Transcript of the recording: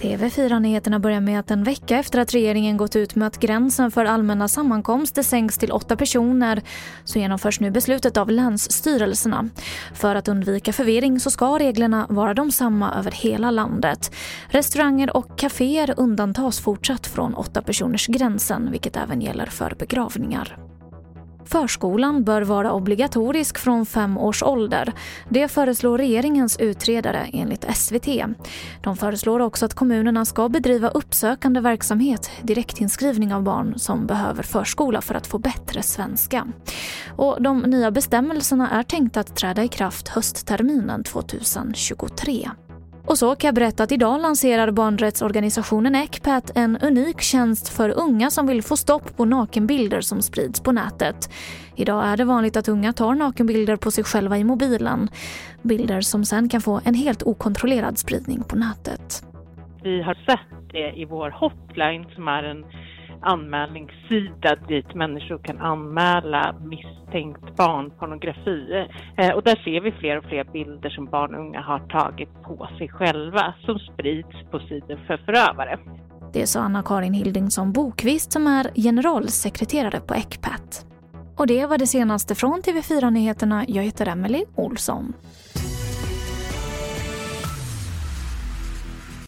TV4-nyheterna börjar med att en vecka efter att regeringen gått ut med att gränsen för allmänna sammankomster sänks till åtta personer så genomförs nu beslutet av länsstyrelserna. För att undvika förvirring så ska reglerna vara de samma över hela landet. Restauranger och kaféer undantas fortsatt från åtta personers gränsen vilket även gäller för begravningar. Förskolan bör vara obligatorisk från fem års ålder. Det föreslår regeringens utredare enligt SVT. De föreslår också att kommunerna ska bedriva uppsökande verksamhet, direktinskrivning av barn som behöver förskola för att få bättre svenska. Och de nya bestämmelserna är tänkta att träda i kraft höstterminen 2023. Och så kan jag berätta att idag lanserar barnrättsorganisationen Ecpat en unik tjänst för unga som vill få stopp på nakenbilder som sprids på nätet. Idag är det vanligt att unga tar nakenbilder på sig själva i mobilen. Bilder som sen kan få en helt okontrollerad spridning på nätet. Vi har sett det i vår hotline som är en anmälningssida dit människor kan anmäla misstänkt barnpornografi. Eh, och där ser vi fler och fler bilder som barn och unga har tagit på sig själva som sprids på sidor för förövare. Det sa Anna-Karin Hildingsson Bokvist som är generalsekreterare på Ecpat. Och det var det senaste från TV4 Nyheterna. Jag heter Emily Olsson.